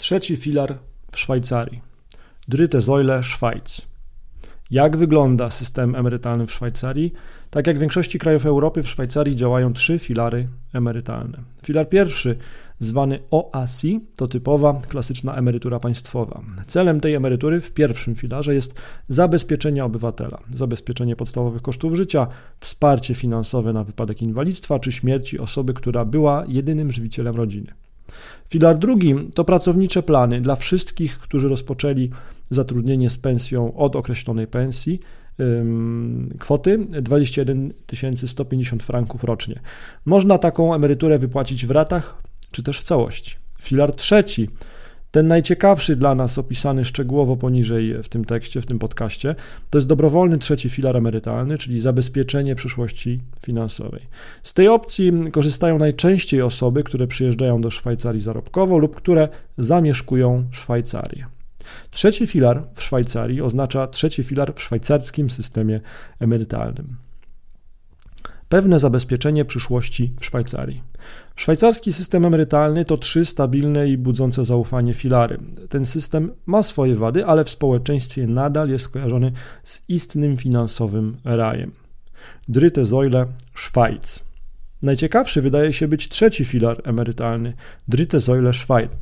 Trzeci filar w Szwajcarii. Dritte Säule Schweiz. Jak wygląda system emerytalny w Szwajcarii? Tak jak w większości krajów Europy, w Szwajcarii działają trzy filary emerytalne. Filar pierwszy, zwany OASI, to typowa, klasyczna emerytura państwowa. Celem tej emerytury w pierwszym filarze jest zabezpieczenie obywatela, zabezpieczenie podstawowych kosztów życia, wsparcie finansowe na wypadek inwalidztwa czy śmierci osoby, która była jedynym żywicielem rodziny. Filar drugi to pracownicze plany dla wszystkich, którzy rozpoczęli zatrudnienie z pensją od określonej pensji kwoty 21 150 franków rocznie. Można taką emeryturę wypłacić w ratach czy też w całości. Filar trzeci ten najciekawszy dla nas, opisany szczegółowo poniżej w tym tekście, w tym podcaście, to jest dobrowolny trzeci filar emerytalny, czyli zabezpieczenie przyszłości finansowej. Z tej opcji korzystają najczęściej osoby, które przyjeżdżają do Szwajcarii zarobkowo lub które zamieszkują Szwajcarię. Trzeci filar w Szwajcarii oznacza trzeci filar w szwajcarskim systemie emerytalnym pewne zabezpieczenie przyszłości w Szwajcarii. Szwajcarski system emerytalny to trzy stabilne i budzące zaufanie filary. Ten system ma swoje wady, ale w społeczeństwie nadal jest kojarzony z istnym finansowym rajem. Dritte Säule Schweiz. Najciekawszy wydaje się być trzeci filar emerytalny, Dritte Säule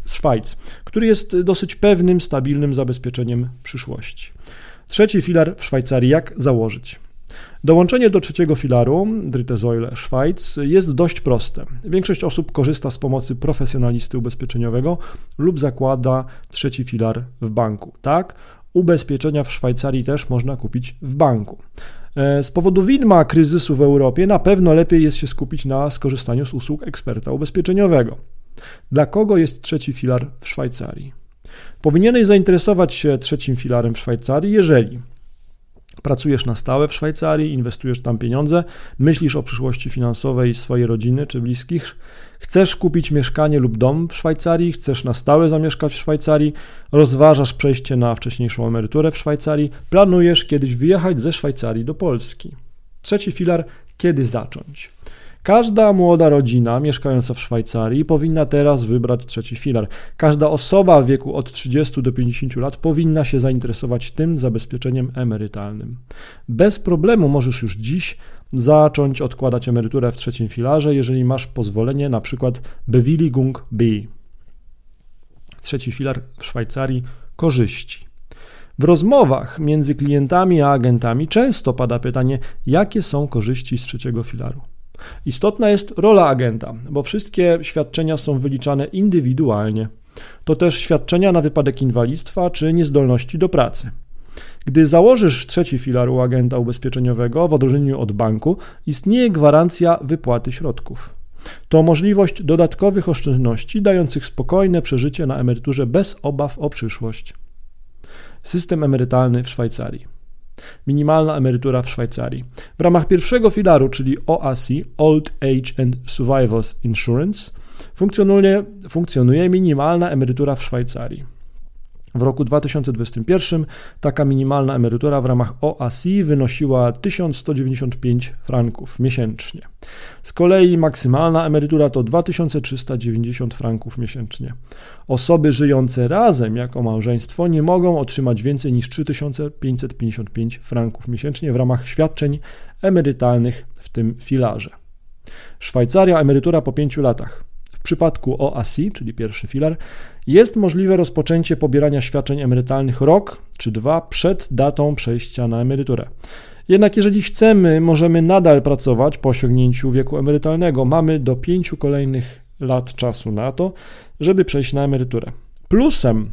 Schweiz, który jest dosyć pewnym, stabilnym zabezpieczeniem przyszłości. Trzeci filar w Szwajcarii jak założyć? Dołączenie do trzeciego filaru, Dritte Säule Schweiz, jest dość proste. Większość osób korzysta z pomocy profesjonalisty ubezpieczeniowego lub zakłada trzeci filar w banku. Tak, ubezpieczenia w Szwajcarii też można kupić w banku. E, z powodu widma kryzysu w Europie na pewno lepiej jest się skupić na skorzystaniu z usług eksperta ubezpieczeniowego. Dla kogo jest trzeci filar w Szwajcarii? Powinieneś zainteresować się trzecim filarem w Szwajcarii, jeżeli pracujesz na stałe w Szwajcarii, inwestujesz tam pieniądze, myślisz o przyszłości finansowej swojej rodziny czy bliskich, chcesz kupić mieszkanie lub dom w Szwajcarii, chcesz na stałe zamieszkać w Szwajcarii, rozważasz przejście na wcześniejszą emeryturę w Szwajcarii, planujesz kiedyś wyjechać ze Szwajcarii do Polski. Trzeci filar, kiedy zacząć? Każda młoda rodzina mieszkająca w Szwajcarii powinna teraz wybrać trzeci filar. Każda osoba w wieku od 30 do 50 lat powinna się zainteresować tym zabezpieczeniem emerytalnym. Bez problemu możesz już dziś zacząć odkładać emeryturę w trzecim filarze, jeżeli masz pozwolenie na przykład Bewilligung B. Trzeci filar w Szwajcarii korzyści. W rozmowach między klientami a agentami często pada pytanie, jakie są korzyści z trzeciego filaru. Istotna jest rola agenta, bo wszystkie świadczenia są wyliczane indywidualnie. To też świadczenia na wypadek inwalidztwa czy niezdolności do pracy. Gdy założysz trzeci filar u agenta ubezpieczeniowego w odróżnieniu od banku, istnieje gwarancja wypłaty środków. To możliwość dodatkowych oszczędności dających spokojne przeżycie na emeryturze bez obaw o przyszłość. System emerytalny w Szwajcarii. Minimalna emerytura w Szwajcarii. W ramach pierwszego filaru, czyli OASI, Old Age and Survivors Insurance, funkcjonuje, funkcjonuje minimalna emerytura w Szwajcarii. W roku 2021 taka minimalna emerytura w ramach OASI wynosiła 1195 franków miesięcznie. Z kolei maksymalna emerytura to 2390 franków miesięcznie. Osoby żyjące razem jako małżeństwo nie mogą otrzymać więcej niż 3555 franków miesięcznie w ramach świadczeń emerytalnych w tym filarze. Szwajcaria emerytura po 5 latach przypadku OASI, czyli pierwszy filar, jest możliwe rozpoczęcie pobierania świadczeń emerytalnych rok czy dwa przed datą przejścia na emeryturę. Jednak jeżeli chcemy, możemy nadal pracować po osiągnięciu wieku emerytalnego. Mamy do pięciu kolejnych lat czasu na to, żeby przejść na emeryturę. Plusem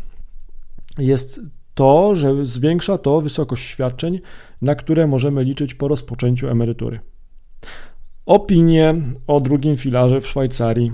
jest to, że zwiększa to wysokość świadczeń, na które możemy liczyć po rozpoczęciu emerytury. Opinie o drugim filarze w Szwajcarii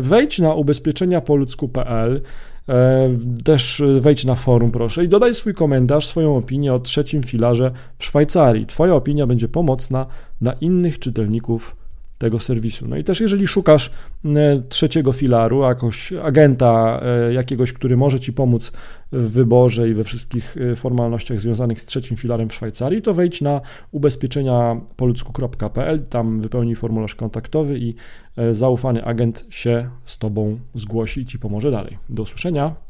Wejdź na ubezpieczeniapoludzku.pl, e, też wejdź na forum proszę i dodaj swój komentarz, swoją opinię o trzecim filarze w Szwajcarii. Twoja opinia będzie pomocna dla innych czytelników tego serwisu. No i też jeżeli szukasz e, trzeciego filaru, jakoś agenta e, jakiegoś, który może Ci pomóc w wyborze i we wszystkich e, formalnościach związanych z trzecim filarem w Szwajcarii, to wejdź na ubezpieczenia poludzku.pl, tam wypełnij formularz kontaktowy i zaufany agent się z Tobą zgłosi i Ci pomoże dalej. Do usłyszenia.